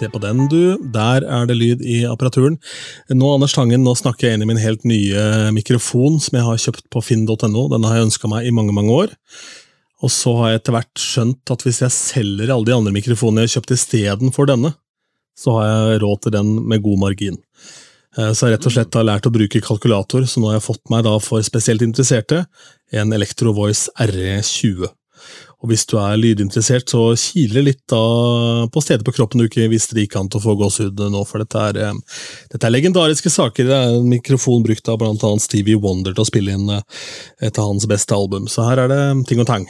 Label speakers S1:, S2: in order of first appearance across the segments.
S1: Se på den, du. Der er det lyd i apparaturen. Nå Anders Tangen, nå snakker jeg inn i min helt nye mikrofon som jeg har kjøpt på finn.no. Den har jeg ønska meg i mange mange år. Og så har jeg etter hvert skjønt at hvis jeg selger alle de andre mikrofonene jeg har kjøpt istedenfor denne, så har jeg råd til den med god margin. Eh, så jeg rett og slett har lært å bruke kalkulator, så nå har jeg fått meg da for spesielt interesserte en Electro Voice RE20. Og hvis du er lydinteressert, så kiler litt da på steder på kroppen du ikke visste det gikk an til å få gåsehud nå, for dette er, eh, dette er legendariske saker. Det er en mikrofon brukt av blant annet Stevie Wonder til å spille inn eh, et av hans beste album, så her er det ting og tang.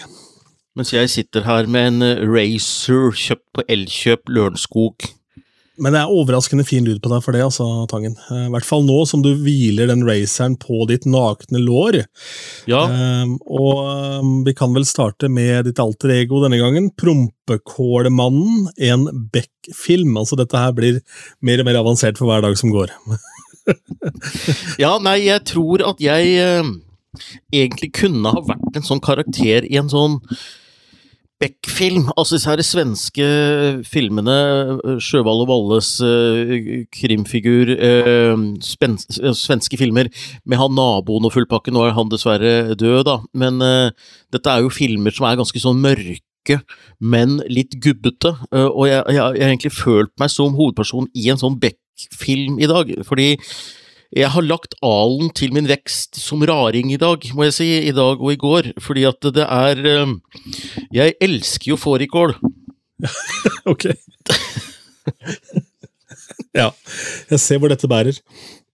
S2: Mens jeg sitter her med en Racer kjøpt på Elkjøp Lørenskog
S1: men det er overraskende fin lyd på deg for det, altså, Tangen. Eh, I hvert fall nå som du hviler den raceren på ditt nakne lår.
S2: Ja.
S1: Um, og um, vi kan vel starte med ditt alter ego denne gangen. Prompekålmannen, en Beck-film. Altså, dette her blir mer og mer avansert for hver dag som går.
S2: ja, nei, jeg tror at jeg uh, egentlig kunne ha vært en sånn karakter i en sånn Beck-film. Altså disse her svenske filmene, Sjøvall og Valles uh, krimfigur, uh, svenske filmer med han naboen og fullpakken. Nå er han dessverre død, da, men uh, dette er jo filmer som er ganske sånn mørke, men litt gubbete. og jeg, jeg har egentlig følt meg som hovedperson i en sånn Beck-film i dag, fordi jeg har lagt alen til min vekst som raring i dag, må jeg si, i dag og i går, fordi at det er eh, Jeg elsker jo fårikål.
S1: ok. ja, jeg ser hvor dette bærer.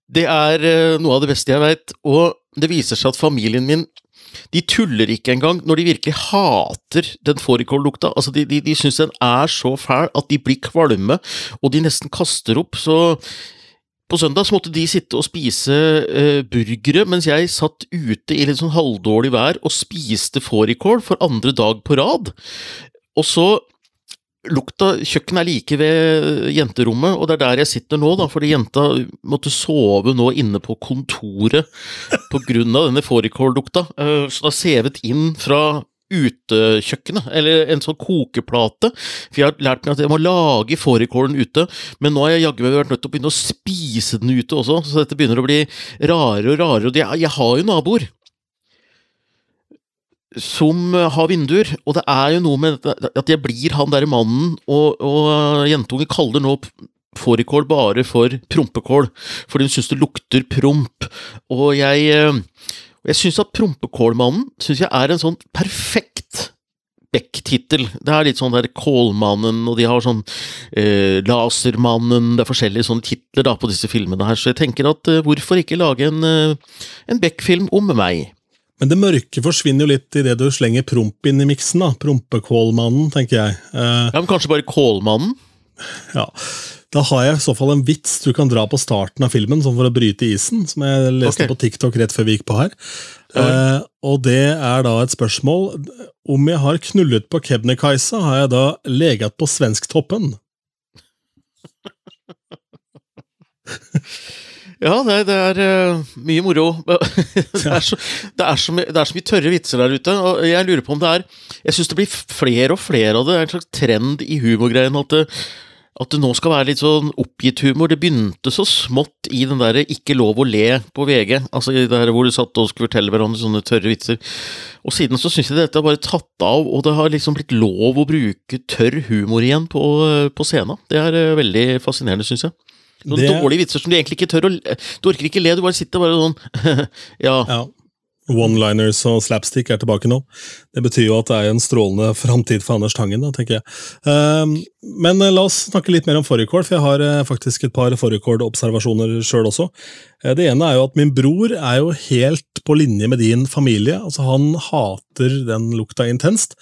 S2: Det er eh, noe av det beste jeg veit, og det viser seg at familien min de tuller ikke engang når de virkelig hater den fårikållukta. Altså, de, de, de syns den er så fæl at de blir kvalme, og de nesten kaster opp. Så på søndag så måtte de sitte og spise uh, burgere, mens jeg satt ute i litt sånn halvdårlig vær og spiste fårikål for andre dag på rad. Og så lukta Kjøkkenet er like ved jenterommet, og det er der jeg sitter nå, da, fordi jenta måtte sove nå inne på kontoret av denne fårikållukta. Uh, så det har sevet inn fra utekjøkkenet, eller en sånn kokeplate. For jeg har lært meg at jeg må lage fårikålen ute, men nå har jeg jaggu vært nødt til å begynne å spise den ute også, så dette begynner å bli rarere og rarere. Og jeg, har jo naboer som har vinduer, og det er jo noe med at jeg blir han derre mannen, og, og jentungen kaller nå fårikål bare for prompekål, fordi hun syns det lukter promp. Og jeg eh, og jeg syns at Prompekålmannen synes jeg er en sånn perfekt Beck-tittel. Det er litt sånn der Kålmannen, og de har sånn eh, Lasermannen Det er forskjellige sånne titler da på disse filmene her, så jeg tenker at eh, hvorfor ikke lage en, eh, en Beck-film om meg?
S1: Men det mørke forsvinner jo litt i det du slenger promp inn i miksen. da, Prompekålmannen, tenker jeg.
S2: Eh, ja, men Kanskje bare Kålmannen?
S1: Ja, da har jeg i så fall en vits du kan dra på starten av filmen, sånn for å bryte isen, som jeg leste okay. på TikTok rett før vi gikk på her. Eh, og det er da et spørsmål Om jeg har knullet på Kebnekaise, har jeg da leget på svensktoppen?
S2: Ja, det, det er uh, mye moro. det, er så, det, er så, det, er så, mye tørre vitser der ute. og Jeg lurer på om det er Jeg syns det blir flere og flere av det. Det er en slags trend i humorgreien at det, at det nå skal være litt sånn oppgitt humor. Det begynte så smått i den derre 'ikke lov å le' på VG, altså i det der hvor du satt og skulle fortelle hverandre sånne tørre vitser. Og siden så syns jeg dette har bare tatt av, og det har liksom blitt lov å bruke tørr humor igjen på, på scenen. Det er uh, veldig fascinerende, syns jeg. Noen det... dårlige vitser som du egentlig ikke tør å Du orker ikke le, du bare sitter bare sånn ja.
S1: ja. One-liners og slapstick er tilbake nå. Det betyr jo at det er en strålende framtid for Anders Tangen, da, tenker jeg. Uh, men uh, la oss snakke litt mer om fårikål, for jeg har uh, faktisk et par fårikålobservasjoner sjøl også. Eh, det ene er jo at min bror er jo helt på linje med din familie. altså Han hater den lukta intenst.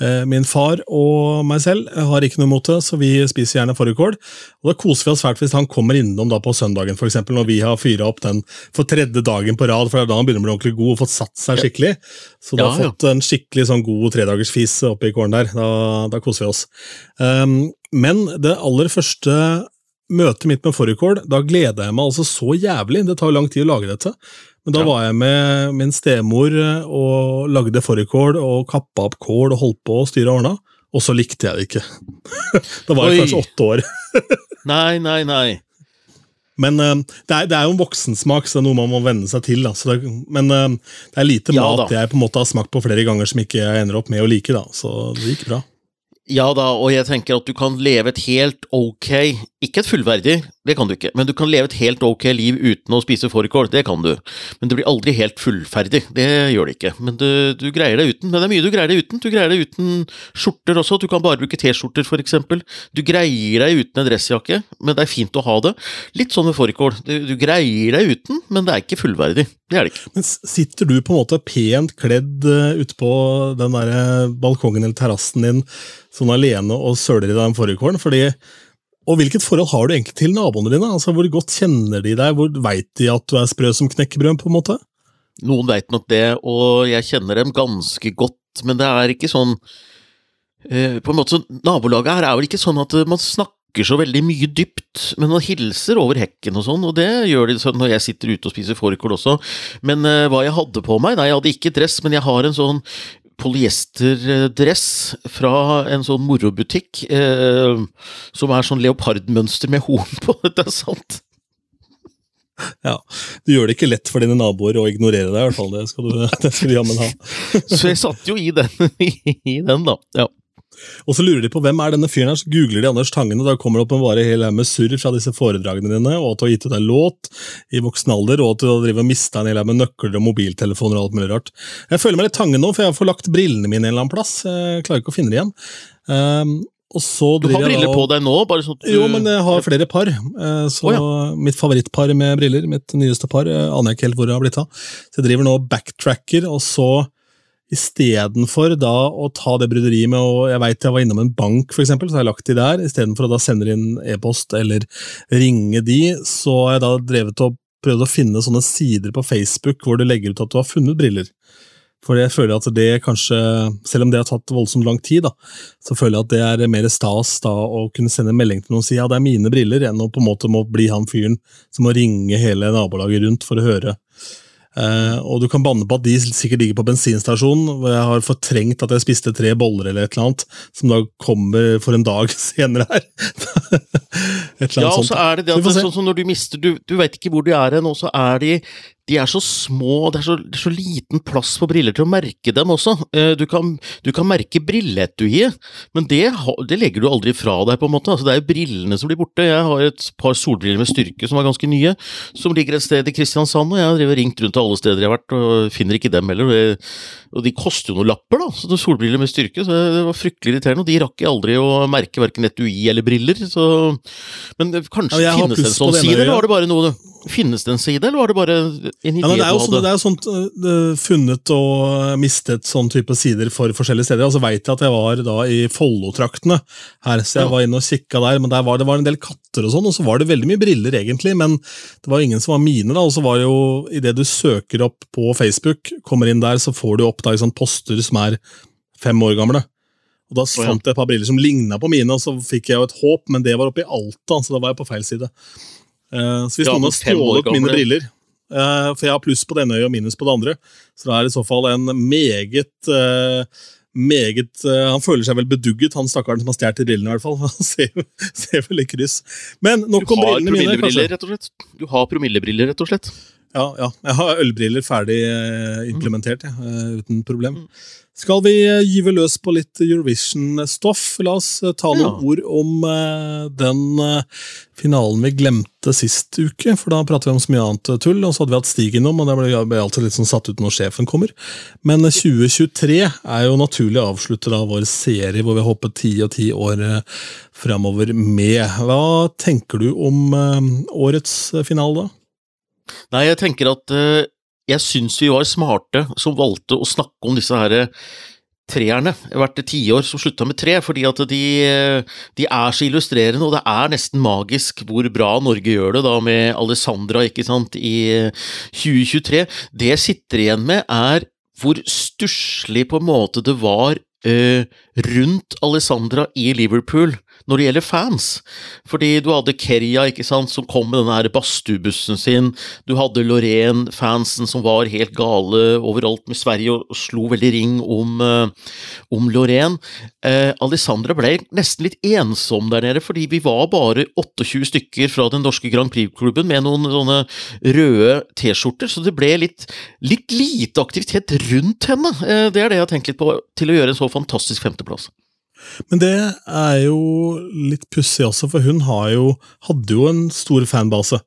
S1: Eh, min far og meg selv har ikke noe imot det, så vi spiser gjerne fårikål. Og da koser vi oss fælt hvis han kommer innom da på søndagen, for eksempel, når vi har fyra opp den for tredje dagen på rad, for det er da han begynner å bli ordentlig god og fått satt seg skikkelig. Så da ja, har fått en skikkelig sånn god tredagersfis oppi kålen der. Da, da, koser vi oss. Um, men det aller første møtet mitt med fårikål, da gleda jeg meg altså så jævlig. Det tar lang tid å lage dette. Men da ja. var jeg med min stemor og lagde fårikål og kappa opp kål og holdt på å styre og ordna. og så likte jeg det ikke. da var jeg
S2: Oi.
S1: kanskje åtte år.
S2: Nei, nei, nei.
S1: Men eh, det, er, det er jo en voksensmak, så det er noe man må venne seg til. Da. Så det, men eh, det er lite
S2: Ja,
S1: mat
S2: da.
S1: jeg på en måte har smakt på flere ganger som ikke jeg ender opp med å like. da. Så det gikk bra.
S2: Ja da, og jeg tenker at du kan leve et helt ok, ikke et fullverdig, det kan du ikke, men du kan leve et helt ok liv uten å spise fårikål, det kan du. Men det blir aldri helt fullferdig, det gjør det ikke. Men du, du greier deg uten. Men det er mye du greier deg uten. Du greier deg uten skjorter også, du kan bare bruke T-skjorter for eksempel. Du greier deg uten en dressjakke, men det er fint å ha det. Litt sånn med fårikål. Du, du greier deg uten, men det er ikke fullverdig. Det er det ikke.
S1: Men sitter du på en måte pent kledd uh, ute på den der eh, balkongen eller terrassen din sånn alene og søler i deg den fårikålen? Fordi og hvilket forhold har du egentlig til naboene dine? Altså, Hvor godt kjenner de deg? Hvor Veit de at du er sprø som knekkebrød? på en måte?
S2: Noen veit nok det, og jeg kjenner dem ganske godt, men det er ikke sånn eh, På en måte, Nabolaget her er vel ikke sånn at man snakker så veldig mye dypt, men man hilser over hekken og sånn, og det gjør de sånn når jeg sitter ute og spiser fårikål også. Men eh, hva jeg hadde på meg Nei, jeg hadde ikke dress, men jeg har en sånn polyesterdress fra en sånn morobutikk eh, som er sånn leopardmønster med horn på. Det er sant.
S1: Ja, Du gjør det ikke lett for dine naboer å ignorere deg, i hvert fall. Det skal du, det skal du jammen ha.
S2: Så jeg satt jo i den, i den da. Ja.
S1: Og så lurer de på hvem er denne fyren her, så googler de Anders Tangen, og da kommer det opp en bare hel haug med surr fra disse foredragene dine, og at du har gitt ut deg låt i voksen alder, og at du har og mista en hel haug med nøkler og mobiltelefoner og alt mulig rart. Jeg føler meg litt Tangen nå, for jeg har forlagt brillene mine en eller annen plass. Jeg klarer ikke å finne dem igjen. Um,
S2: Du har briller på deg nå, bare sånn at du
S1: Jo, men jeg har flere par. Så Så
S2: ja.
S1: mitt favorittpar med briller, mitt nyeste par, eh, aner jeg ikke helt hvor det har blitt av. Så jeg driver nå og backtracker, og så istedenfor da å ta det bryderiet med å Jeg veit jeg var innom en bank, for eksempel, så har jeg lagt de der. Istedenfor å da sende inn e-post eller ringe de, så har jeg da drevet og prøvd å finne sånne sider på Facebook hvor du legger ut at du har funnet briller. For jeg føler at det kanskje, selv om det har tatt voldsomt lang tid, da, så føler jeg at det er mer stas da å kunne sende en melding til noen og si ja, det er mine briller, enn å på en måte må bli han fyren som må ringe hele nabolaget rundt for å høre. Eh, og du kan banne på at de sikkert ligger på bensinstasjonen, hvor jeg har fortrengt at jeg spiste tre boller eller et eller annet, som da kommer for en dag senere her. et eller annet Ja,
S2: og så er det det at det er sånn som når du mister Du, du vet ikke hvor de er hen, og så er de de er så små, det er så, det er så liten plass på briller til å merke dem også. Eh, Du kan, du kan merke brilleetuiet, men det, det legger du aldri fra deg, på en måte. Altså, det er jo brillene som blir borte. Jeg har et par solbriller med styrke som er ganske nye, som ligger et sted i Kristiansand, og jeg har drevet ringt rundt til alle steder jeg har vært, og finner ikke dem heller. Og det- Og de koster jo noen lapper, da, så er solbriller med styrke, så det var fryktelig irriterende. Og de rakk jeg aldri å merke verken etui eller briller, så Men kanskje
S1: Ja,
S2: finnes det en sånn side, eller var det bare noe Finnes det en side, eller var det bare en idé
S1: Ja, det er jo sånn, det er sånt øh, det- funnet og mistet sånn type sider for forskjellige steder. Og så veit jeg at jeg var da i Follo-traktene her, så jeg
S2: Ja.
S1: var inne og kikka der. Men der var, det var en del katter og sånn, og så var det veldig mye briller, egentlig. Men det var ingen som var mine, da. Og så var det jo, idet du søker opp på Facebook, kommer inn der, så får du opp da sånn poster som er fem år gamle. Og Da fant jeg et par briller som ligna på mine, og så fikk jeg jo et håp, men det var oppe i Alta, så da var jeg på feil side. Eh, så hvis noen har stjålet mine briller uh, For jeg har pluss på det ene øyet og minus på det andre, så det er i så fall en meget uh, meget Han føler seg vel bedugget, han stakkaren som har stjålet brillene, i hvert fall. Han ser, ser vel i kryss. Men nok om brillene mine,
S2: slett. Du har promillebriller, rett og slett.
S1: Ja, ja. Jeg har ølbriller ferdig eh, implementert, jeg, eh, uten problem.
S2: Mm.
S1: Skal vi eh, gyve løs på litt Eurovision-stoff? La oss ta noen
S2: Ja.
S1: ord om den finalen vi glemte sist uke, for da pratet vi om så mye annet tull, og så hadde vi hatt Stig innom, og det ble, alltid litt sånn satt ut når sjefen kommer. Men eh, 2023 er jo naturlig avslutter av vår serie, hvor vi har hoppet ti og ti år framover med. Hva tenker du om årets finale, da?
S2: Nei, jeg tenker at eh, jeg syns vi var smarte som valgte å snakke om disse her eh, treerne hvert tiår som slutta med tre, fordi at de, eh, de er så illustrerende, og det er nesten magisk hvor bra Norge gjør det da med Alessandra ikke sant, i eh, 2023. Det jeg sitter igjen med, er hvor stusslig på en måte det var uh, rundt Alessandra i Liverpool når det gjelder fans. Fordi du hadde Kerja ikke sant, som kom med denne badstuebussen sin. Du hadde Lorraine-fansen som var helt gale overalt med Sverige og slo veldig ring om, uh, om Lorraine. Uh, Alessandra ble nesten litt ensom der nede, fordi vi var bare 28 stykker fra den norske Grand Prix-klubben med noen sånne røde T-skjorter, så det ble litt, litt lite aktivitet rundt henne. Uh, det er det jeg har tenkt litt på, til å gjøre en så fantastisk femteplass.
S1: Men det er jo litt pussig også, for hun jo, hadde jo en stor fanbase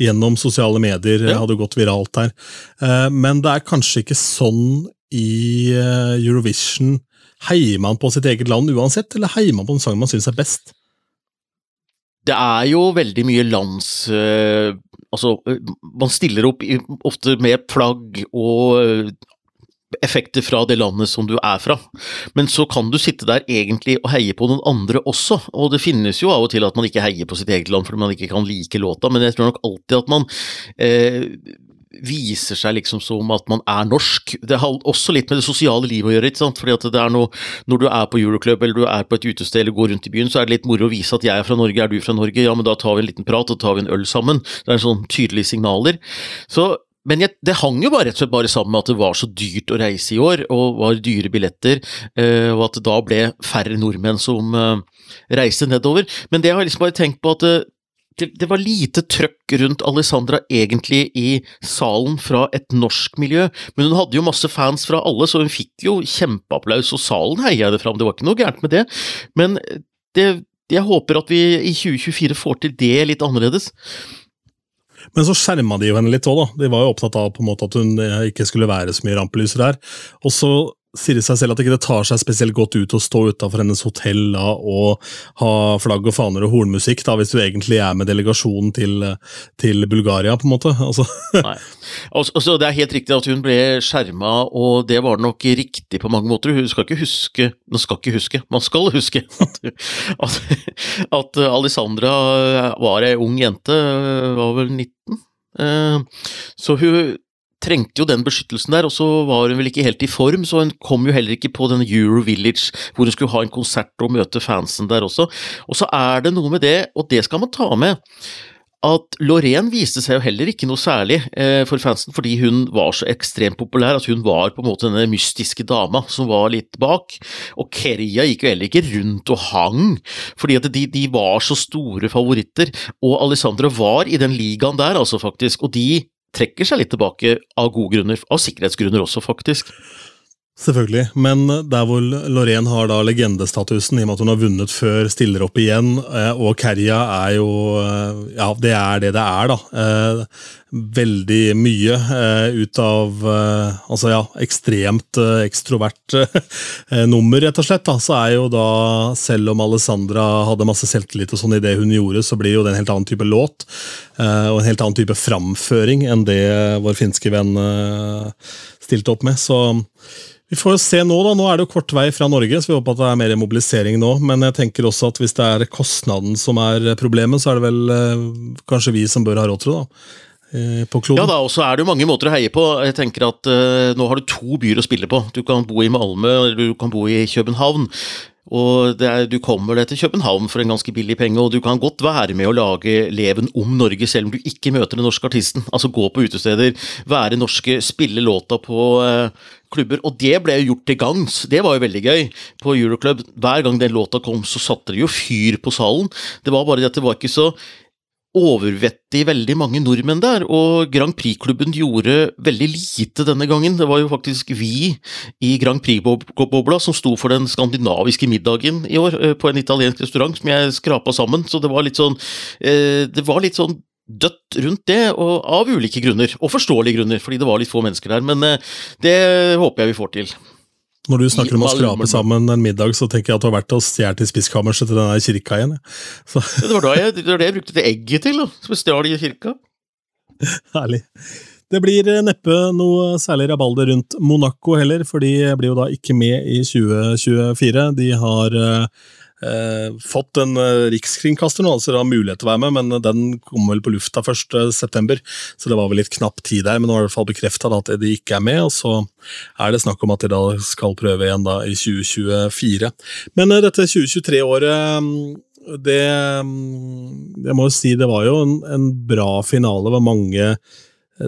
S1: gjennom sosiale medier, ja. hadde gått viralt der. Eh, men det er kanskje ikke sånn i eh, Eurovision. Heier man på sitt eget land uansett, eller heier man på en sang man syns er best?
S2: Det er jo veldig mye lands... Eh, altså, man stiller opp ofte med flagg og effekter fra det landet som du er fra. Men så kan du sitte der egentlig og heie på noen andre også, og det finnes jo av og til at man ikke heier på sitt eget land fordi man ikke kan like låta, men jeg tror nok alltid at man eh, viser seg liksom som at man er norsk. Det har også litt med det sosiale livet å gjøre. ikke sant? Fordi at det er noe, Når du er på Euroclub eller du er på et utested eller går rundt i byen, så er det litt moro å vise at jeg er fra Norge, er du fra Norge? Ja, men da tar vi en liten prat og tar vi en øl sammen. Det er sånn tydelige signaler. Så men jeg, det hang jo bare rett og slett bare sammen med at det var så dyrt å reise i år, og var dyre billetter, eh, og at det da ble færre nordmenn som eh, reiste nedover. Men det har jeg liksom bare tenkt på at det, det, det, var lite trøkk rundt Alessandra egentlig i salen fra et norsk miljø, men hun hadde jo masse fans fra alle, så hun fikk jo kjempeapplaus, og salen heia det fram, det var ikke noe gærent med det. Men det, jeg håper at vi i 2024 får til det litt annerledes.
S1: Men så skjerma de jo henne litt òg, da. De var jo opptatt av på en måte at hun eh, ikke skulle være så mye rampelyser her. Og så sier det seg selv at det ikke tar seg spesielt godt ut å stå utafor hennes hotell da, og ha flagg og faner og hornmusikk, da, hvis du egentlig er med delegasjonen til, til Bulgaria, på en måte. Altså.
S2: Nei. Altså, det er helt riktig at hun ble skjerma, og det var nok riktig på mange måter. Hun skal ikke huske Man skal ikke huske, man skal huske at, at, at Alessandra var ei ung jente, var vel 19? Eh, så hun trengte jo den beskyttelsen der, og så var hun vel ikke helt i form, så hun kom jo heller ikke på denne Euro Village, hvor hun skulle ha en konsert og møte fansen der også. Og så er det noe med det, og det skal man ta med, at Lorraine viste seg jo heller ikke noe særlig eh, for fansen, fordi hun var så ekstremt populær at hun var på en måte denne mystiske dama som var litt bak. Og Keria gikk jo heller ikke rundt og hang, fordi at de, de var så store favoritter. Og Alessandra var i den ligaen der, altså, faktisk, og de trekker seg litt tilbake av gode grunner, av sikkerhetsgrunner også, faktisk.
S1: Selvfølgelig, men der hvor Lorraine har da legendestatusen, i og med at hun har vunnet før, stiller opp igjen, eh, og Kerja er jo eh, Ja, det er det det er, da. Eh, veldig mye ut av Altså, ja, ekstremt ekstrovert nummer, rett og slett. da, Så er jo da, selv om Alessandra hadde masse selvtillit og sånn i det hun gjorde, så blir jo det en helt annen type låt, og en helt annen type framføring enn det vår finske venn stilte opp med. så vi får se nå, da. Nå er det jo kort vei fra Norge, så vi håper at det er mer mobilisering nå. Men jeg tenker også at hvis det er kostnaden som er problemet, så er det vel eh, kanskje vi som bør ha råd til det. da. Eh, på kloden.
S2: Ja da, og så er det jo mange måter å heie på. Jeg tenker at uh, Nå har du to byer å spille på. Du kan bo i Malmö, eller du kan bo i København. Og er, Du kommer deg til København for en ganske billig penge, og du kan godt være med å lage leven om Norge, selv om du ikke møter den norske artisten. Altså Gå på utesteder, være norske, spille låta på uh, klubber. Og det ble jo gjort til gangs. Det var jo veldig gøy på Euroclub. Hver gang den låta kom, så satte det jo fyr på salen. Det var bare det at det var ikke så overvettig veldig mange nordmenn der, og Grand Prix-klubben gjorde veldig lite denne gangen. Det var jo faktisk vi i Grand Prix-bobla som sto for den skandinaviske middagen i år, eh, på en italiensk restaurant som jeg skrapa sammen, så det var litt sånn eh, Det var litt sånn dødt rundt det, og av ulike grunner, og forståelige grunner, fordi det var litt få mennesker der, men eh, det håper jeg vi får til.
S1: Når du snakker om å skrape sammen en middag, så tenker jeg at du har vært og stjålet i spiskammerset til denne kirka igjen.
S2: Ja, det, var jeg, det, var det jeg brukte til egget til, da, som jeg stjal i kirka.
S1: Herlig. Det blir neppe noe særlig rabalder rundt Monaco heller, for de blir jo da ikke med i 2024. De har uh, eh, fått en eh, rikskringkaster nå, altså de har mulighet til å være med, men den kom vel på lufta 1.9., så det var vel litt knapp tid der. Men nå er det i hvert fall bekrefta at de ikke er med, og så er det snakk om at de da skal prøve igjen da i 2024. Men eh, dette 2023-året det mm, Jeg må jo si det var jo en, en bra finale. Det var mange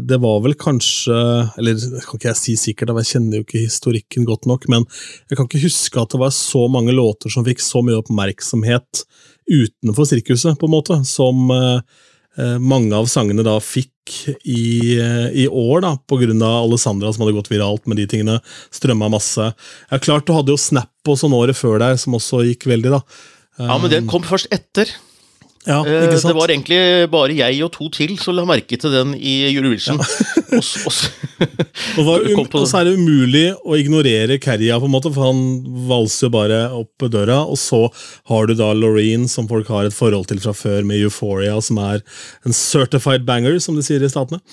S1: det var vel kanskje Eller kan ikke jeg si sikkert, jeg kjenner jo ikke historikken godt nok, men jeg kan ikke huske at det var så mange låter som fikk så mye oppmerksomhet utenfor sirkuset, på en måte, som eh, mange av sangene da fikk i, i år, da, på grunn av Alessandra som hadde gått viralt med de tingene. Strømma masse. Ja, klart, du hadde jo Snap og sånn året før der, som også gikk veldig, da.
S2: Ja, men den kom først etter.
S1: Ja,
S2: eh? Det var egentlig bare jeg og to til som la merke til den i Eurovision. Ja. og,
S1: og, og, var, um, og, så er det umulig å ignorere Kerja, på en måte, for han valser bare opp døra. Og så har du da Loreen, som folk har et forhold til fra før, med Euphoria, som er en certified banger, som de sier i Statene.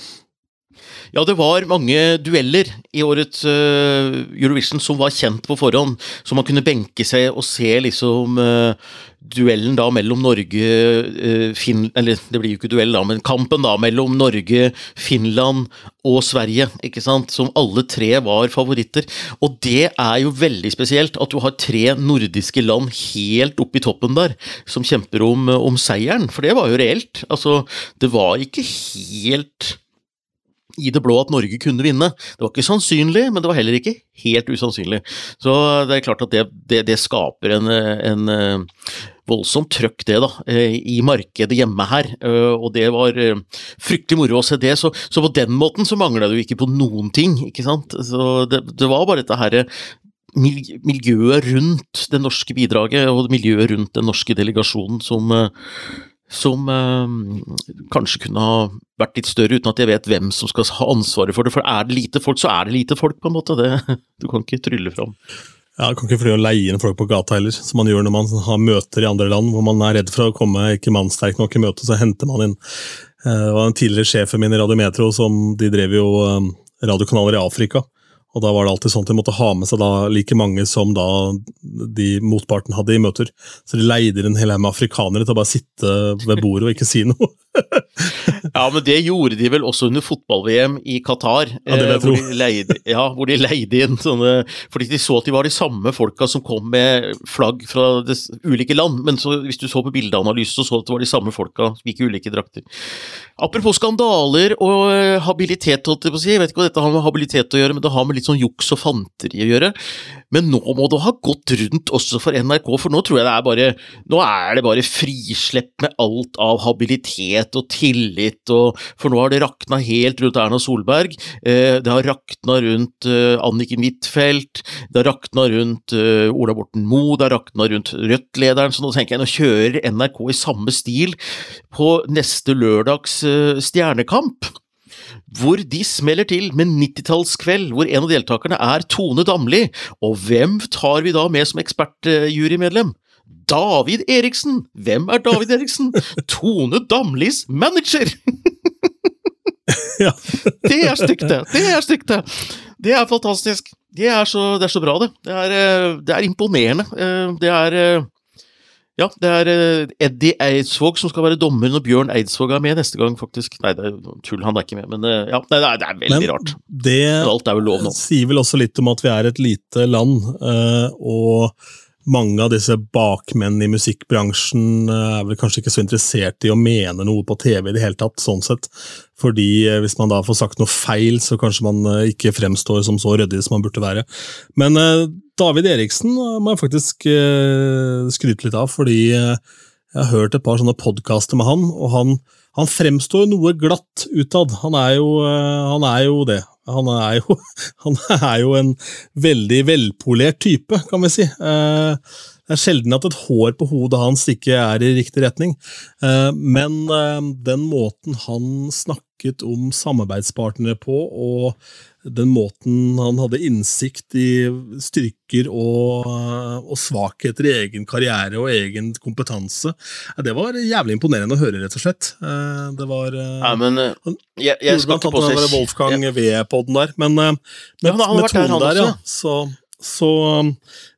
S2: Ja, det var mange dueller i årets uh, Eurovision som var kjent på forhånd. Så man kunne benke seg og se liksom uh, duellen da mellom Norge uh, Finn... Eller det blir jo ikke duell, da, men kampen da mellom Norge, Finland og Sverige. ikke sant? Som alle tre var favoritter. Og det er jo veldig spesielt at du har tre nordiske land helt oppe i toppen der, som kjemper om, om seieren. For det var jo reelt. Altså, det var ikke helt i det blå at Norge kunne vinne. Det var ikke sannsynlig, men det var heller ikke helt usannsynlig. Så det er klart at det, det, det skaper en, en eh, voldsomt trøkk, det, da, eh, i markedet hjemme her. Eh, og det var fryktelig moro å se det. Så, så på den måten så mangla det jo ikke på noen ting, ikke sant. Så det, det var bare dette herre miljøet rundt det norske bidraget og miljøet rundt den norske delegasjonen som som eh, kanskje kunne ha vært litt større, uten at jeg vet hvem som skal ha ansvaret for det. For er det lite folk, så er det lite folk, på en måte. Det, du kan ikke trylle fram.
S1: Ja, Du kan ikke fly og leie inn folk på gata heller, som man gjør når man har møter i andre land, hvor man er redd for å komme ikke mannsterk nok i møte, så henter man inn. Eh, det var en tidligere sjefen min i Radio Metro, som de drev jo eh, radiokanaler i Afrika. Og da var det alltid sånn at de måtte ha med seg da like mange som da de motparten hadde i møter. Så de leide inn en hel haug med afrikanere til å bare sitte ved bordet og ikke si noe.
S2: ja, men det gjorde de vel også under fotball-VM i Qatar.
S1: Ja, det vil jeg
S2: eh, tro. Hvor de, leide, ja, hvor de leide inn sånne Fordi de så at de var de samme folka som kom med flagg fra ulike land. Men så, hvis du så på bildeanalyse, så så du at det var de samme folka som gikk i ulike drakter. Apropos skandaler og eh, habilitet, holdt jeg på å si. Jeg vet ikke hva dette har med habilitet å gjøre, men det har med litt sånn juks og fanteri å gjøre. Men nå må det ha gått rundt også for NRK, for nå tror jeg det er bare Nå er det bare frislepp med alt av habilitet og tillit, og, for nå har det rakna helt rundt Erna Solberg. Eh, det har rakna rundt eh, Anniken Huitfeldt, det har rakna rundt Ola Borten Moe, det har rakna rundt Rødt-lederen, så nå tenker jeg nå kjører NRK i samme stil på neste lørdags Stjernekamp hvor de smeller til med 90-tallskveld, hvor en av deltakerne er Tone Damli. Og hvem tar vi da med som ekspertjurymedlem? David Eriksen! Hvem er David Eriksen? Tone Damlis manager! det er stygt, det! Det er stygt, det! Det er fantastisk. Det er så, det er så bra, det. Det er, eh, det er imponerende. Eh, det er eh, ja, det er eh, Eddie Eidsvåg som skal være dommer når Bjørn Eidsvåg er med neste gang, faktisk. Nei, det er tull, han er ikke med, men eh, ja, det er, det er veldig men rart.
S1: Det Alt er vel lov nå. sier vel også litt om at vi er et lite land, eh, og mange av disse bakmenn i musikkbransjen eh, er vel kanskje ikke så interessert i å mene noe på TV i det hele tatt, sånn sett. Fordi eh, hvis man da får sagt noe feil, så kanskje man eh, ikke fremstår som så ryddig som man burde være. Men David Eriksen må jeg faktisk skryte litt av, fordi jeg har hørt et par sånne podkaster med han, og han, han fremstår noe glatt utad. Han er jo, han er jo det. Han er, jo, han er jo en veldig velpolert type, kan vi si. Eh, det er sjelden at et hår på hodet hans ikke er i riktig retning. Eh, men eh, den måten han snakket om samarbeidspartnere på, og den måten han hadde innsikt i styrker og, og, svakheter i egen karriere og egen kompetanse. Det var jævlig imponerende å høre, rett og slett. Eh, det var
S2: eh, ja, men, eh, jeg, jeg skal ikke på
S1: seg Wolfgang ja. V-poden der, men med, ja, men med tonen der, der, ja, så, så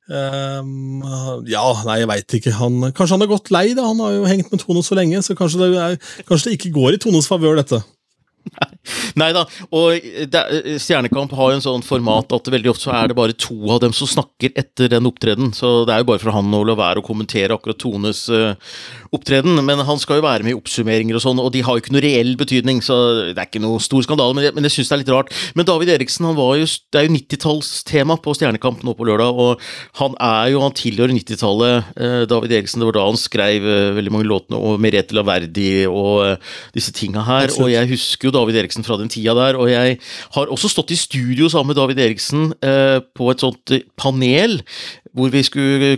S1: Um, ja, nei, jeg veit ikke. Han, kanskje han har gått lei, da. Han har jo hengt med Tone så lenge, så kanskje det, er, kanskje det ikke går i Tones favør, dette.
S2: Nei, da, og det, Stjernekamp har jo en sånn format at veldig ofte så er det bare to av dem som snakker etter den opptreden, så det er jo bare for han å la være å kommentere akkurat Tones uh, opptreden. Men han skal jo være med i oppsummeringer og sånn, og de har jo ikke noe reell betydning, så det er ikke noe stor skandale, men jeg, men jeg syns det er litt rart. Men David Eriksen, han var jo, det er jo 90-tallstema på Stjernekamp nå på lørdag, og han er jo, han tilhører 90-tallet. Uh, David Eriksen, det var da han skrev uh, veldig mange låtene, og Merete Laverdi og disse tinga her. Og jeg husker jo David Eriksen fra den tida der, og jeg har også stått i studio sammen med David Eriksen eh, på et sånt eh, panel hvor vi skulle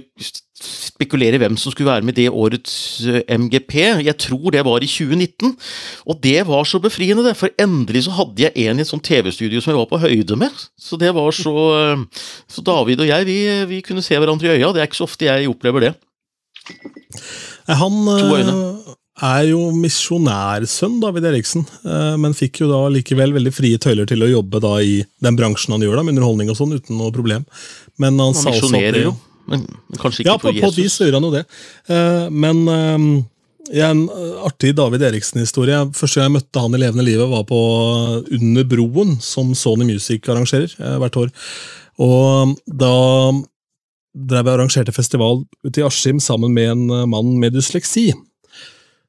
S2: spekulere hvem som skulle være med det årets eh, MGP. Jeg tror det var i 2019, og det var så befriende, det. For endelig så hadde jeg en i et sånt TV-studio som jeg var på høyde med. Så det var så eh, Så David og jeg, vi, vi kunne se hverandre i øya. Det er ikke så ofte jeg opplever det.
S1: Han er jo misjonærsønn, David Eriksen, eh, men fikk jo da likevel veldig frie tøyler til å jobbe da i den bransjen han gjør, da, med underholdning og sånn, uten noe problem. Men han, han sa også at
S2: det, jo, men kanskje ikke
S1: ja,
S2: for Jesus.
S1: Ja, på et vis gjør han jo det. Eh, men eh, ja, en artig David Eriksen-historie. Første gang jeg møtte han i levende livet, var på Under broen, som Sony Music arrangerer hvert år. Og da drev jeg arrangerte festival ute i Askim sammen med en mann med dysleksi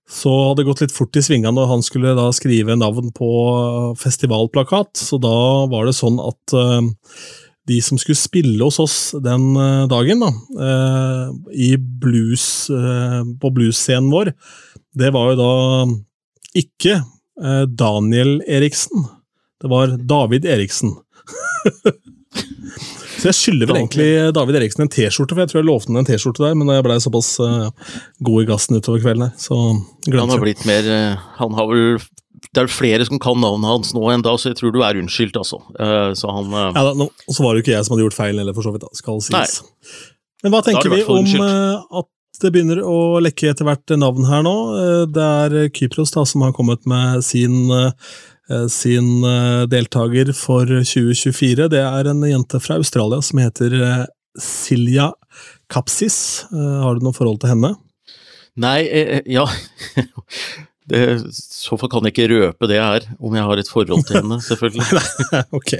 S1: så hadde det gått litt fort i svingene når han skulle da skrive navn på festivalplakat. Så da var det sånn at uh, de som skulle spille hos oss den uh, dagen, da, uh, i blues, på bluesscenen vår, det var jo da ikke Daniel Eriksen. Det var David Eriksen. Så jeg skylder vel egentlig David Eriksen en T-skjorte, for jeg tror jeg lovte ham en T-skjorte der, men jeg blei såpass uh, god i gassen utover kvelden her, så
S2: Han har blitt mer uh, Han har vel det er flere som kan navnet hans nå enn da, så jeg tror du er unnskyldt, altså. Uh, så han
S1: Ja da, no, Og så var det jo ikke jeg som hadde gjort feil, eller for så vidt, da, skal sies. Nei. Men hva tenker vi om at det begynner å lekke etter hvert navn her nå? Det er Kypros da, som har kommet med sin Eh, sin eh, deltaker for 2024. Det er en jente fra Australia som heter eh, Silja Kapsis. Har du noe forhold til henne?
S2: Nei, ja det, så fall kan jeg ikke røpe det her, om jeg har et forhold til henne, selvfølgelig.
S1: ok,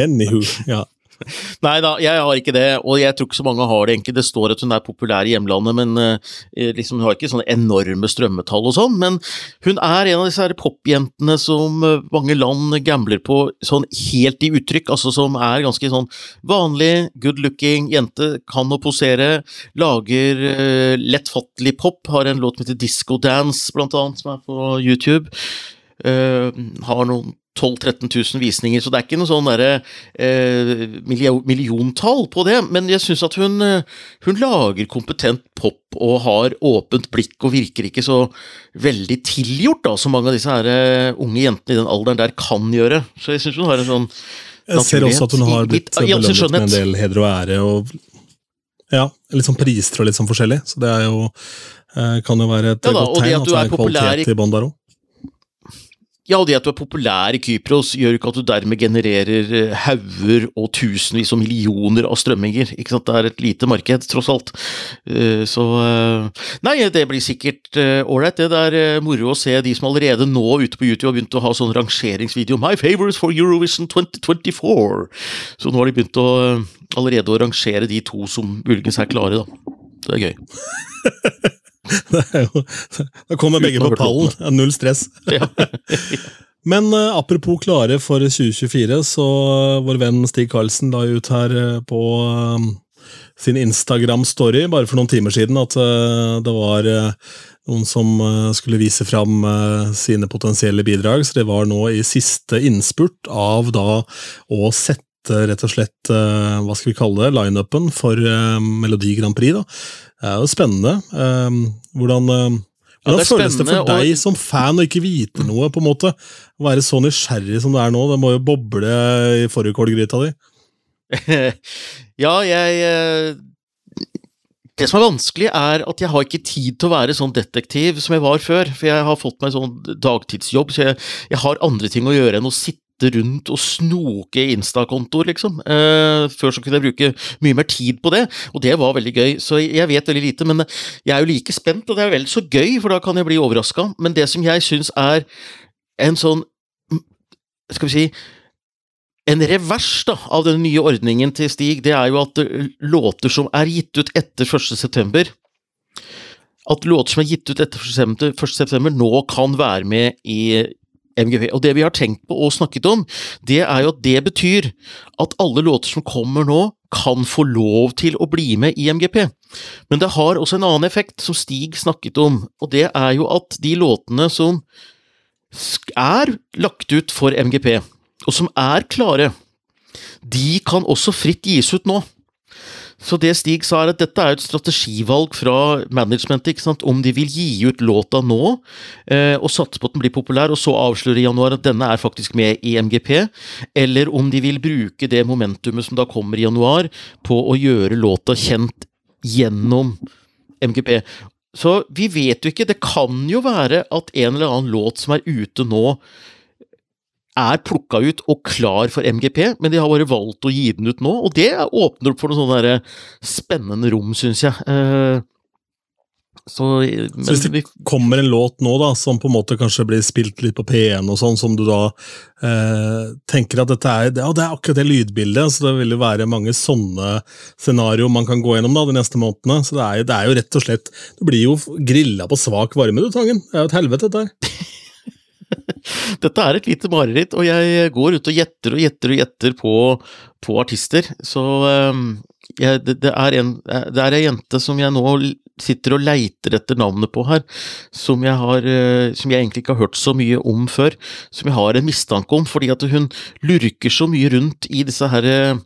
S1: anywho, ja.
S2: Nei da, jeg har ikke det, og jeg tror ikke så mange har det egentlig. Det står at hun er populær i hjemlandet, men uh, liksom, hun har ikke sånne enorme strømmetall og sånn. Men hun er en av disse popjentene som uh, mange land gambler på sånn helt i uttrykk, altså som er ganske sånn vanlig, good looking jente, kan å posere, lager uh, lettfattelig pop, har en låt som heter Disco Dance, blant annet, som er på YouTube. Uh, har noen 12 000-13 000 visninger, så det er ikke noe sånn derre eh, milliontall på det. Men jeg syns at hun, eh, hun, lager kompetent pop og har åpent blikk og virker ikke så veldig tilgjort, da, som mange av disse her, uh, unge jentene i den alderen der kan gjøre. Så jeg syns hun har en sånn
S1: Jeg ser også at hun har blitt belønnet med en del heder og ære, og ja, litt sånn priser og litt sånn forskjellig. Så det er jo eh, kan jo være et ja, da, godt tegn at, at det er kvalitet i bånn der òg.
S2: Ja, og det at du er populær i Kypros gjør ikke at du dermed genererer eh, hauger og tusenvis og millioner av strømminger. Ikke sant? Det er et lite marked, tross alt. Eh, så eh, Nei, det blir sikkert ålreit. Det er moro å se de som allerede nå ute på YouTube har begynt å ha sånn rangeringsvideo. My favorites for Eurovision 2024! Så nå har de begynt å allerede å rangere de to som muligens er klare, da. Det er gøy.
S1: jo, da kommer begge på pallen. Null stress. Men uh, apropos klare for 2024, så vår venn Stig Karlsen la ut her uh, på uh, sin Instagram-story bare for noen timer siden at det var noen som skulle vise fram sine potensielle bidrag. Så det var nå i siste innspurt av da å sette rett og slett, hva skal vi kalle det, lineupen for Melodi Grand Prix. da. Det er jo spennende. Um, hvordan um, hvordan ja, det føles det for deg og... som fan å ikke vite noe? på en måte? Å være så nysgjerrig som det er nå? Det må jo boble i fårikålgryta di?
S2: ja, jeg eh, Det som er vanskelig, er at jeg har ikke tid til å være sånn detektiv som jeg var før. For jeg har fått meg sånn dagtidsjobb, så jeg, jeg har andre ting å gjøre enn å sitte rundt og snoke i Insta-kontoer, liksom. Eh, før så kunne jeg bruke mye mer tid på det, og det var veldig gøy. Så jeg vet veldig lite, men jeg er jo like spent, og det er vel så gøy, for da kan jeg bli overraska. Men det som jeg syns er en sånn skal vi si en revers da, av den nye ordningen til Stig, det er jo at eh, låter som er gitt ut etter 1. september At låter som er gitt ut etter 1. september nå kan være med i MGP. Og det vi har tenkt på og snakket om, det er jo at det betyr at alle låter som kommer nå, kan få lov til å bli med i MGP. Men det har også en annen effekt, som Stig snakket om, og det er jo at de låtene som er lagt ut for MGP, og som er klare, de kan også fritt gis ut nå. Så det Stig sa, er at dette er et strategivalg fra managementet, ikke sant? om de vil gi ut låta nå, eh, og satse på at den blir populær, og så avsløre i januar at denne er faktisk med i MGP, eller om de vil bruke det momentumet som da kommer i januar, på å gjøre låta kjent gjennom MGP. Så vi vet jo ikke, det kan jo være at en eller annen låt som er ute nå, er plukka ut og klar for MGP, men de har bare valgt å gi den ut nå. Og det åpner opp for noen sånne spennende rom, syns jeg. Eh,
S1: så, så, hvis det kommer en låt nå da, som på en måte kanskje blir spilt litt på P1, og sånn, som du da eh, tenker at dette er ja, det er akkurat det lydbildet, så det vil jo være mange sånne scenarioer man kan gå gjennom da, de neste månedene. Så det er, det er jo rett og slett Du blir jo grilla på svak varme, du, Tangen. Det er jo et helvete, dette her.
S2: Dette er et lite mareritt, og jeg går ut og gjetter og gjetter og gjetter på, på artister. Så um, jeg, det, det, er en, ei jente som jeg nå sitter og leiter etter navnet på her, som jeg, har, uh, som jeg egentlig ikke har hørt så mye om før. Som jeg har en mistanke om, fordi at hun lurker så mye rundt i disse her uh,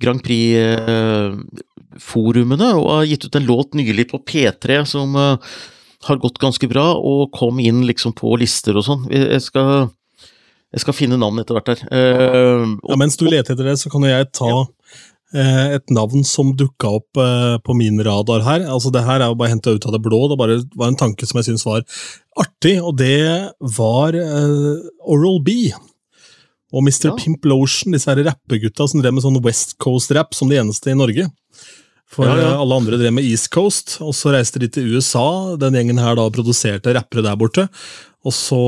S2: Grand Prix-forumene, uh, og har gitt ut en låt nylig på P3 som har gått ganske bra, og kom inn liksom på lister og sånn. Jeg skal, jeg skal finne navn etter hvert her. Uh,
S1: ja, mens du leter etter det, så kan jo jeg ta ja. uh, et navn som dukka opp uh, på min radar her. Altså, det her er jo bare henta ut av det blå, det bare var en tanke som jeg syns var artig, og det var Oral B. Og Mr. Ja. Pimp Lotion, disse her rappegutta som drev med sånn West Coast-rap som de eneste i Norge. For ja, ja. alle andre drev med East Coast, og så reiste de til USA. Den gjengen her da produserte rappere der borte. Og så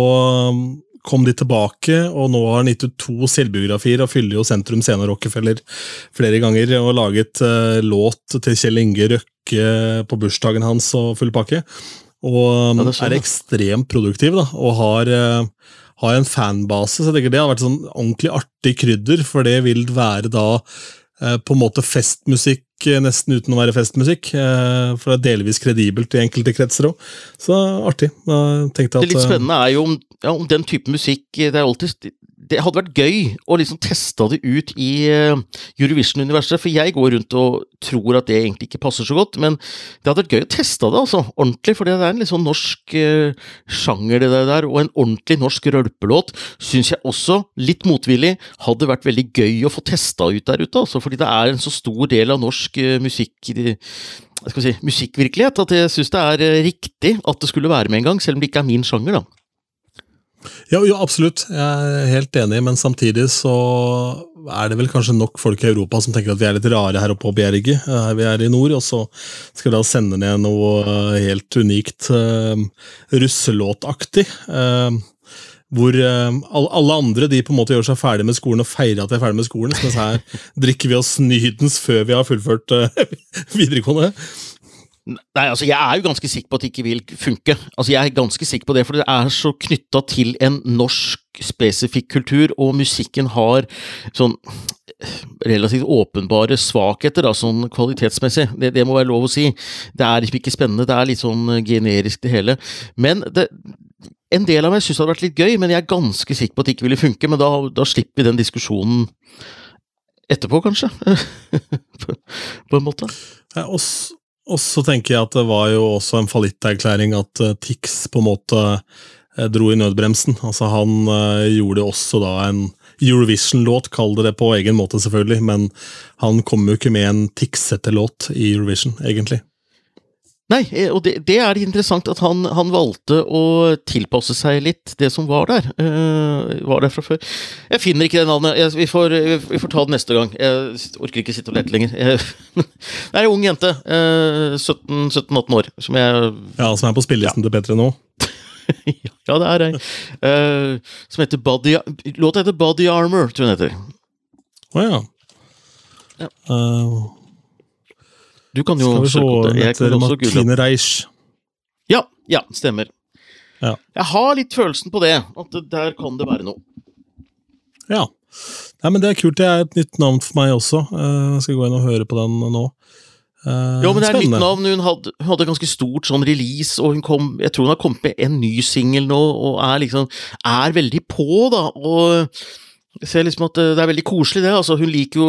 S1: um, kom de tilbake, og nå har han gitt ut to selvbiografier og fyller jo Sentrum Scene Rockefeller flere ganger. Og laget uh, låt til Kjell Inge Røkke på bursdagen hans og full pakke. Og um, ja, er, er, ekstremt produktiv da, og har, uh, har en fanbase. så jeg tenker Det har vært sånn ordentlig artig krydder, for det vil være da på en måte festmusikk Eh, nesten uten å være festmusikk. Eh, for det er delvis kredibelt i enkelte kretser òg. Så artig.
S2: det litt eh, spennende er jo om, ja, om den type musikk Det er alltid det hadde vært gøy å liksom teste det ut i uh, Eurovision-universet, for jeg går rundt og tror at det egentlig ikke passer så godt, men det hadde vært gøy å teste det, altså, ordentlig, for det er en litt sånn norsk uh, sjanger, det der, og en ordentlig norsk rølpelåt syns jeg også, litt motvillig, hadde vært veldig gøy å få testa ut der ute, altså, fordi det er en så stor del av norsk uh, musikk skal si, musikkvirkelighet, at jeg syns det er riktig at det skulle være med en gang, selv om det ikke er min sjanger, da.
S1: Ja, jo, absolutt. Jeg er helt enig, men samtidig så er det vel kanskje nok folk i Europa som tenker at vi er litt rare her oppe på bjerget. Eh, vi er i nord, og så skal vi da sende ned noe eh, helt unikt uh, russelåtaktig. Uh, hvor uh, alle andre de på en måte gjør seg ferdig med skolen og feirer at de er ferdig med skolen, mens her drikker vi oss nydens før vi har fullført videregående.
S2: Nei, altså Jeg er jo ganske sikker på at det ikke vil funke. Altså Jeg er ganske sikker på det, for det er så knytta til en norsk spesifikk kultur, og musikken har sånn relativt åpenbare svakheter, da, sånn kvalitetsmessig. Det, det, må være lov å si. Det er liksom ikke spennende, det er litt sånn generisk det hele. Men det, en del av meg syns det hadde vært litt gøy, men jeg er ganske sikker på at det ikke ville funke. Men da, da slipper vi den diskusjonen etterpå, kanskje. på, en måte.
S1: Ja, også og så tenker jeg at det var jo også en fallitterklæring at uh, Tix på en måte uh, dro i nødbremsen. Altså Han uh, gjorde også da en Eurovision-låt, kall det det på egen måte, selvfølgelig, men han kom jo ikke med en Tixete låt i Eurovision, egentlig.
S2: Nei, eh, og det, det er interessant at han, han, valgte å tilpasse seg litt det som var der. Uh, var der fra før. Jeg finner ikke det navnet. Jeg, vi, får, vi, får, ta det neste gang. Jeg orker ikke sitte og lete lenger. det er ei ung jente, uh, 17-18 år, som jeg
S1: Ja, som er på spillelisten ja. til P3 nå?
S2: ja, det er ei. Uh, som heter Body Låta heter Body Armor, tror jeg den heter.
S1: Å ja.
S2: Ja.
S1: Uh,
S2: Du kan jo søke det. Jeg kan også.
S1: Martine Reisch.
S2: Ja, ja, stemmer.
S1: Ja.
S2: Jeg har litt følelsen på det, at der kan det være noe.
S1: Ja. Nei, men Det er kult. Det er et nytt navn for meg også. Jeg skal gå inn og høre på den nå. Uh,
S2: ja, men det er
S1: spennende.
S2: nytt navn. Hun hadde, hun hadde ganske stort sånn release, og hun kom Jeg tror hun har kommet med en ny singel nå, og er liksom Er veldig på, da. Og jeg ser liksom at eh, det er veldig koselig, det. altså Hun liker jo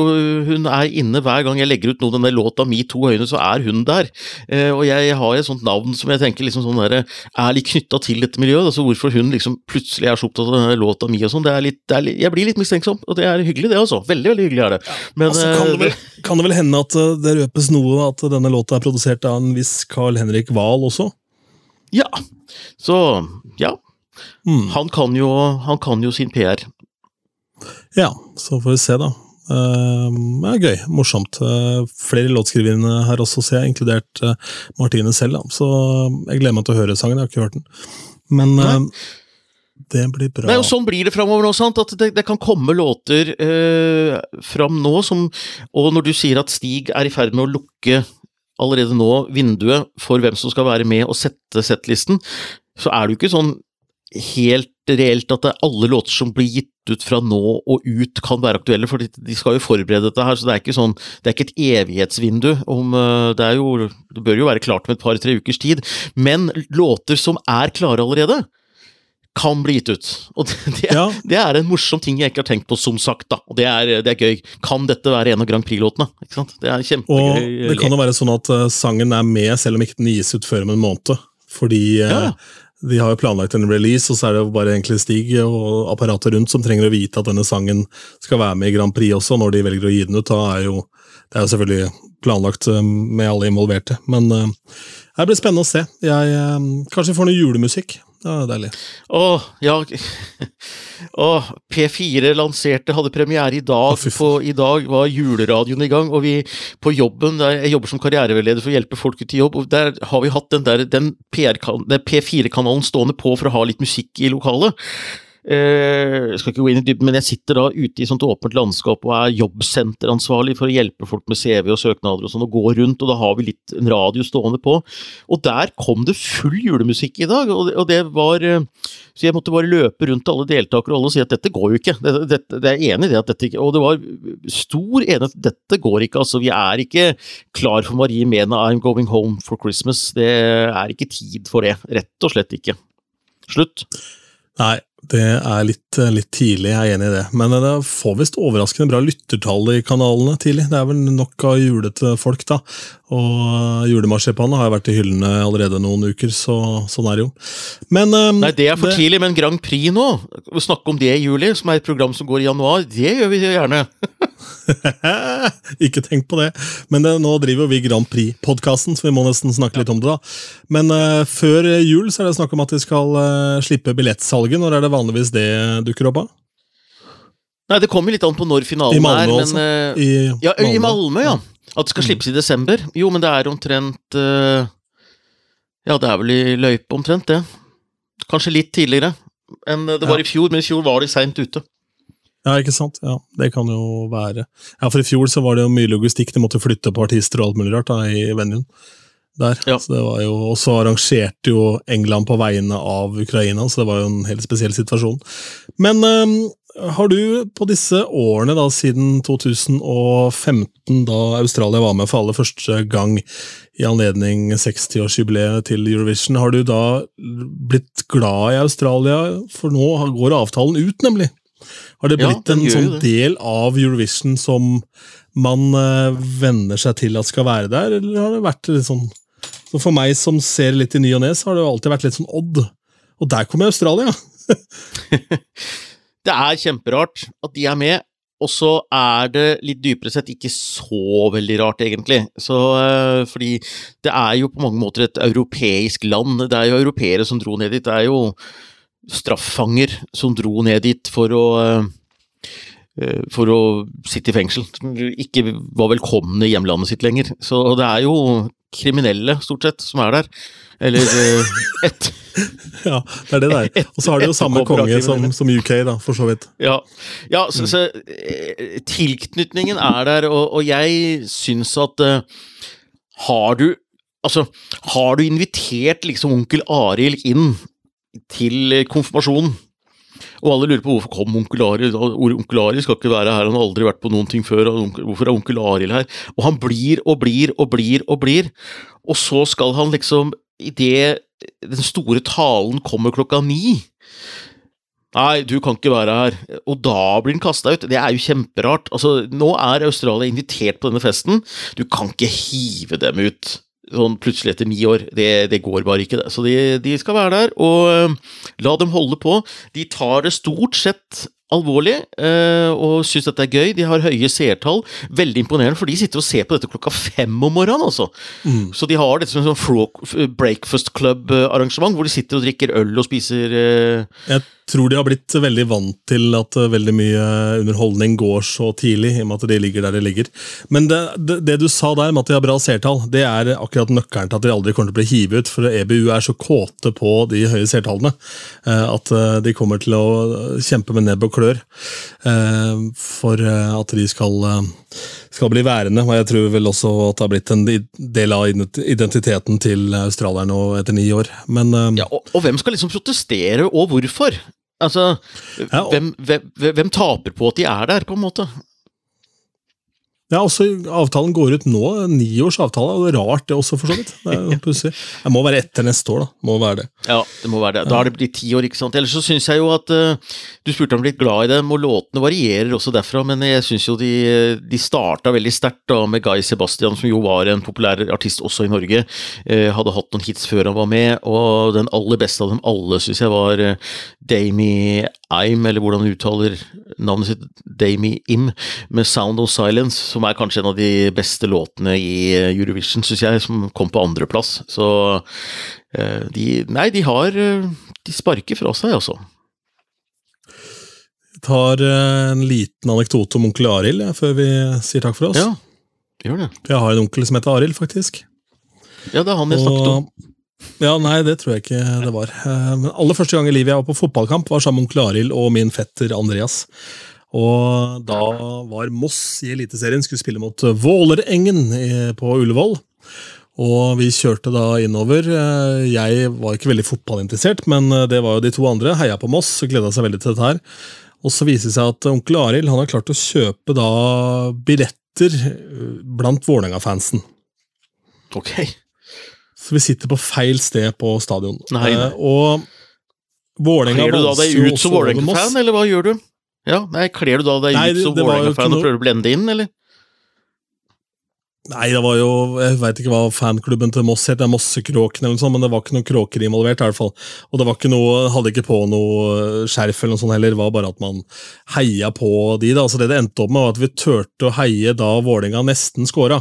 S2: Hun er inne hver gang jeg legger ut noe, denne låta Mi to øyne, så er hun der. Eh, og jeg har et sånt navn som jeg tenker liksom sånn der, er litt knytta til dette miljøet. altså Hvorfor hun liksom plutselig er så opptatt av denne låta mi og sånn. det er litt, det er litt Jeg blir litt mistenksom, og det er hyggelig, det altså. Veldig, veldig hyggelig er det. Men
S1: altså, kan, det
S2: eh,
S1: vel, kan det vel hende at uh, det røpes noe at denne låta er produsert av en viss Carl Henrik Wahl også?
S2: Ja. Så ja.
S1: Mm.
S2: Han kan jo, han kan jo sin PR.
S1: Ja, så får vi se, da. Uh, det er gøy. Morsomt. Uh, flere låtskrivere her også, ser jeg, inkludert uh, Martine selv. Da. Så jeg gleder meg til å høre sangen. Jeg har ikke hørt den. Men Nei. det blir bra.
S2: Nei, og Sånn blir det framover nå. sant? At det, det kan komme låter eh, fram nå som Og når du sier at Stig er i ferd med å lukke allerede nå vinduet for hvem som skal være med og sette settlisten, så er det jo ikke sånn helt reelt at det er alle låter som blir gitt ut fra nå og ut kan være aktuelle, for de- skal jo forberede dette her, så det er ikke sånn, det er ikke et evighetsvindu. Om, eh, det, er jo, det bør jo være klart med et par-tre ukers tid, men låter som er klare allerede, kan bli gitt ut. Og det, det,
S1: Ja.
S2: det er en morsom ting jeg ikke har tenkt på, som sagt. da, og Det er, det er gøy. Kan dette være en av Grand Prix-låtene? Ikke sant? Det er kjempegøy.
S1: Og det kan jo være sånn at uh, sangen er med, selv om ikke den gis ut før om en måned. Fordi
S2: Ja.
S1: De har jo planlagt en release, og så er det bare egentlig Stig og apparatet rundt som trenger å vite at denne sangen skal være med i Grand Prix også, når de velger å gi den ut. Da er jo, det er jo selvfølgelig planlagt uh, med alle involverte. Men uh, det blir spennende å se. Jeg, uh, kanskje vi får noe julemusikk. Det var deilig.
S2: Åh, ja Åh, P4 lanserte, hadde premiere i dag.
S1: Å,
S2: på, I dag var juleradioen i gang, og vi på jobben der, Jeg jobber som karriereveileder for å hjelpe folk ut i jobb, og der har vi hatt den, der, den den P4-kanalen stående på for å ha litt musikk i lokalet. Eh, jeg skal ikke gå inn i dybden, men jeg sitter da ute i sånt åpent landskap og er jobbsenteransvarlig for å hjelpe folk med CV og søknader og sånn, og går rundt, og da har vi litt en radio stående på. Og der kom det full julemusikk i dag, og det, var eh, Så jeg måtte bare løpe rundt til alle deltakere og alle og si at dette går jo ikke. Det, dette, det er enig i det at dette ikke Og det var stor enighet. Dette går ikke, altså. Vi er ikke klar for Marie Mena I'm going home for Christmas. Det er ikke tid for det. Rett og slett ikke. Slutt.
S1: Nei, det er litt, litt tidlig, jeg er enig i det. Men det får visst overraskende bra lyttertall i kanalene tidlig. Det er vel nok av julete folk, da. Og julemarsipanen har jo vært i hyllene allerede noen uker, så sånn er det jo. Men um,
S2: Nei, det er for tidlig, men Grand Prix nå, å snakke om det i juli, som er et program som går i januar, det gjør vi gjerne.
S1: Ikke tenk på det. Men det, nå driver vi Grand Prix-podkasten, så vi må nesten snakke litt om det. da. Men uh, før jul så er det snakk om at de skal uh, slippe billettsalget. Når er det vanligvis det dukker opp av?
S2: Nei, det kommer litt an på når
S1: I
S2: finalen
S1: Malmö,
S2: er, men
S1: altså?
S2: eh,
S1: I
S2: Ja, i Malmø, ja. At det skal slippes i desember. Jo, men det er omtrent uh, Ja, det er vel i løype omtrent, det. Kanskje litt tidligere enn det var
S1: Ja.
S2: i fjor, men i fjor var de seint ute.
S1: Ja, ikke sant? Ja, Det kan jo være. Ja, For i fjor så var det jo mye logistikk. De måtte flytte på artister og alt mulig rart da, i venuen. Der.
S2: Ja.
S1: Så det var jo, Og så arrangerte jo England på vegne av Ukraina, så det var jo en helt spesiell situasjon. Men um, har du på disse årene, da, siden 2015, da Australia var med for aller første gang i anledning 60-årsjubileet til Eurovision, har du da blitt glad i Australia? For nå går avtalen ut, nemlig. Har det
S2: Ja,
S1: blitt
S2: den
S1: en sånn
S2: det.
S1: del av Eurovision som man uh, venner seg til at skal være der, eller har det vært litt sånn så For meg som ser litt i ny og ne, så har det alltid vært litt sånn odd. Og der kommer Australia!
S2: Det er kjemperart at de er med, og så er det litt dypere sett ikke så veldig rart, egentlig. Så, eh, fordi det er jo på mange måter et europeisk land. Det er jo europeere som dro ned dit. Det er jo straffanger som dro ned dit for å eh, eh, for å sitte i fengsel. Ikke var velkomne i hjemlandet sitt lenger. Så det er jo kriminelle, stort sett, som er der. Eller ett. et
S1: Ja, det er det det er. Og så har du jo samme konge som, som UK, da, for så vidt.
S2: Ja, ja så, så eh, tilknytningen er der, og, og jeg syns at uh, Har du Altså, har du invitert liksom onkel Arild inn til konfirmasjonen? Og alle lurer på hvorfor kom onkel Arild. Onkel Arild skal ikke være her, han har aldri vært på noen ting før. Hvorfor er onkel Arild her? Og han blir og blir og blir og blir. Og så skal han liksom, idet den store talen kommer klokka ni Nei, du kan ikke være her. Og da blir han kasta ut. Det er jo kjemperart. Altså, nå er Australia invitert på denne festen. Du kan ikke hive dem ut sånn plutselig etter ni år. Det, det går bare ikke, det. Så de, de, skal være der, og uh, la dem holde på. De tar det stort sett alvorlig uh, og syns dette er gøy. De har høye seertall. Veldig imponerende, for de sitter og ser på dette klokka fem om morgenen. altså. Mm. Så de har dette som en sånn breakfast club-arrangement, hvor de sitter og drikker øl og spiser uh,
S1: Jeg tror de har blitt veldig vant til at eh, veldig mye underholdning går så tidlig, i og med at de ligger der de ligger. Men det, det, det du sa der med at de har bra seertall, det er akkurat nøkkelen til at de aldri kommer til å bli hivet ut. For EBU er så kåte på de høye seertallene eh, at eh, de kommer til å kjempe med nebb og klør for at de skal, skal bli værende. Og jeg tror vel også at det har blitt en del av identiteten til australierne etter ni år. Men,
S2: ja, og, og hvem skal liksom protestere, og hvorfor? Altså, ja, og... hvem, hvem, hvem, taper på at de er der, på en måte?
S1: Ja, også Avtalen går ut nå. Niårs avtale. og Det er rart, det også, for så vidt. Det, pussig. det må være etter neste år, da. Må være det.
S2: Ja, det må være det. Da har det blitt ti år, ikke sant. Ellers så syns jeg jo at uh, Du spurte om du er blitt glad i dem, og låtene varierer også derfra, men jeg syns jo de, de starta veldig sterkt med Guy Sebastian, som jo var en populær artist også i Norge. Uh, hadde hatt noen hits før han var med, og den aller beste av dem alle syns jeg var uh, Damie Im, eller hvordan han uttaler navnet sitt, Dami Im, med Sound of Silence som er kanskje en av de beste låtene i eh, Eurovision, syns jeg, som kom på andreplass. Så eh, de Nei, de har eh, De sparker fra seg, altså.
S1: Jeg tar en liten anekdote om onkel Arild før vi sier takk for oss.
S2: Ja, gjør det.
S1: Jeg har en onkel som heter Arild, faktisk.
S2: Ja, det er han jeg snakket om.
S1: Ja, Nei, det tror jeg ikke det var. Men aller første gang i livet jeg var på fotballkamp, var sammen med onkel Arild og min fetter Andreas. Og da var Moss i Eliteserien, skulle spille mot Vålerengen på Ullevål. Og vi kjørte da innover. Jeg var ikke veldig fotballinteressert, men det var jo de to andre. Heia på Moss og gleda seg veldig til dette her. Og så viser det seg at onkel Arild har klart å kjøpe da billetter blant Vålerenga-fansen.
S2: Ok.
S1: Så vi sitter på feil sted på stadion.
S2: Nei, nei.
S1: Og Vålerenga
S2: Kler du da deg ut som Vålerenga-fan, eller hva gjør du? Ja, nei, Kler du da deg ut som Vålerenga-fan og prøver å blende inn, eller?
S1: Nei, det var jo Jeg veit ikke hva fanklubben til Moss het, det er Mossekråkene eller noe sånt, men det var ikke noen kråker involvert. i hvert fall. Og det var ikke noe, hadde ikke på noe skjerf eller noe sånt heller, det var bare at man heia på de. da, så Det det endte opp med, var at vi turte å heie da Vålerenga nesten scora.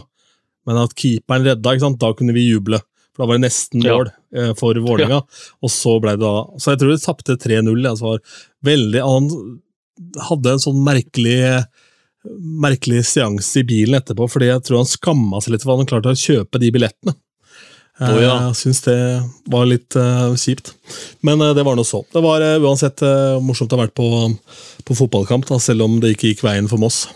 S1: Men at keeperen redda, ikke sant, da kunne vi juble. For da var det nesten mål ja. Eh, for Vålerenga. Ja. Og så ble det da Så jeg tror de tapte 3-0. Altså var veldig annen hadde en sånn merkelig merkelig seanse i bilen etterpå, fordi jeg tror han skamma seg litt for han klarte å kjøpe de billettene.
S2: Oh, ja.
S1: Jeg syns det var litt uh, kjipt. Men uh, det var nå så. Det var uh, uansett morsomt å ha vært på, på fotballkamp, da, selv om det ikke gikk veien for Moss.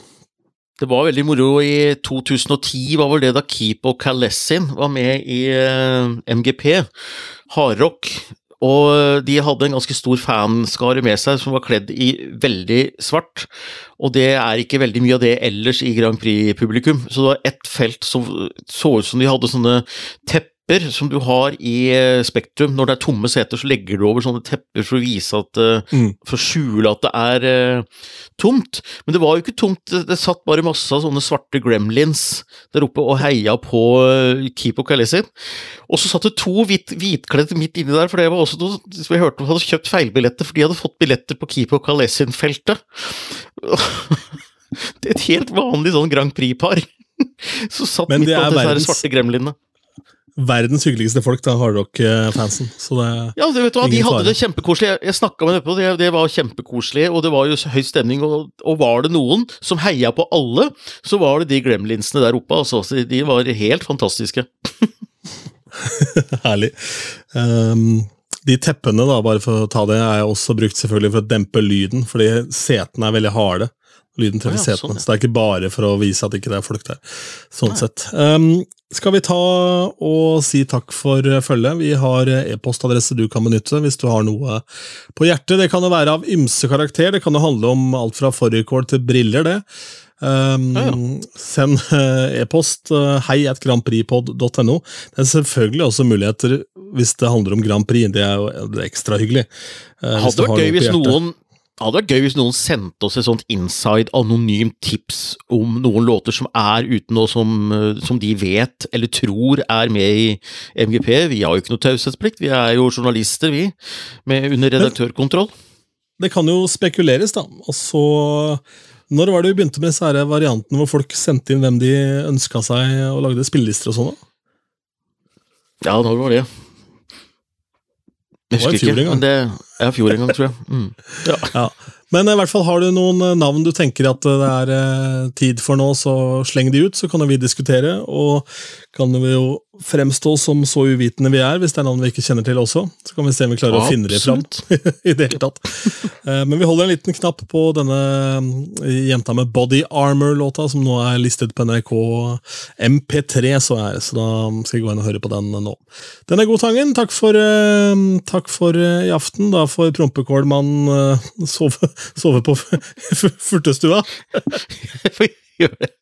S2: Det var veldig moro i 2010, var vel det da Keep og Kalessin var med i MGP. Hardrock og de hadde en ganske stor fanskare med seg som var kledd i veldig svart. Og det er ikke veldig mye av det ellers i Grand Prix-publikum. Så det var ett felt som så ut som de hadde sånne tepper som du har i eh, Spektrum. Når det er tomme seter, så legger du over sånne tepper for å vise at eh, mm. For å skjule at det er uh, tomt. Men det var jo ikke tomt, det, det satt bare masse av sånne svarte gremlins der oppe og heia på uh, Keepo Kalesi. Og så satt det to hvit, hvitkledde midt inni der, for det var også noe som jeg hørte om hadde kjøpt feilbilletter, for de hadde fått billetter på Keepo Kalesin-feltet. det er et helt vanlig sånn Grand Prix-par. Så satt midt blant disse svarte gremlinene
S1: verdens hyggeligste folk, da, hardrock-fansen.
S2: Ja, det vet du hva, de hadde det kjempekoselig. Jeg, jeg snakka med dem på det, det var kjempekoselig, og det var jo høy stemning. Og, og, var det noen som heia på alle, så var det de gremlinsene der oppe. Altså. De var helt fantastiske.
S1: Herlig. Um, de teppene, da, bare for å ta det, er også brukt selvfølgelig for å dempe lyden, fordi setene er veldig harde. Lyden treffer
S2: Å ja,
S1: setene,
S2: sånn, ja.
S1: så det er ikke bare for å vise at ikke det er folk der. Sånn sett. Um, skal vi ta og si takk for følget? Vi har e-postadresse du kan benytte hvis du har noe på hjertet. Det kan jo være av ymse karakter. Det kan jo handle om alt fra fårikål til briller, det. Um,
S2: Ja.
S1: Send eh, e-post uh, hei at grandprixpod.no. Det er selvfølgelig også muligheter hvis det handler om Grand Prix. Det er jo det er ekstra hyggelig. Eh, hvis
S2: Hadde vært gøy hvis
S1: hjertet.
S2: Noen hadde vært gøy hvis noen sendte oss et sånt inside anonymt tips om noen låter som er ute nå, som, eh, som de vet eller tror er med i MGP. Vi har jo ikke noe taushetsplikt, vi er jo journalister, vi, med, under redaktørkontroll.
S1: Det kan jo spekuleres, da. Og så Når var det vi begynte med disse variantene hvor folk sendte inn hvem de ønska seg, og lagde spillelister og sånn?
S2: Ja, når var det? Jeg
S1: Det var i
S2: husker
S1: fjor
S2: ikke.
S1: en gang.
S2: Det, ja, fjor en gang, tror jeg. Mm. Ja.
S1: Ja. Men i hvert fall har du noen eh, navn du tenker at eh, det er eh, tid for nå, så sleng de ut, så kan vi diskutere. Og kan vi jo fremstå som så uvitende vi er, hvis det er navn vi ikke kjenner til også. Så kan vi se om vi klarer å finne dem fram. I det hele tatt. Eh, Men vi holder en liten knapp på denne eh, jenta med Body Armor-låta, som nå er listet på NRK MP3, så, er, så da skal jeg gå inn og høre på den nå. Den er god, Tangen. Takk for, eh, takk for i aften. Da får Prompekålmannen sove, sove på furtestua.
S2: Gjør det.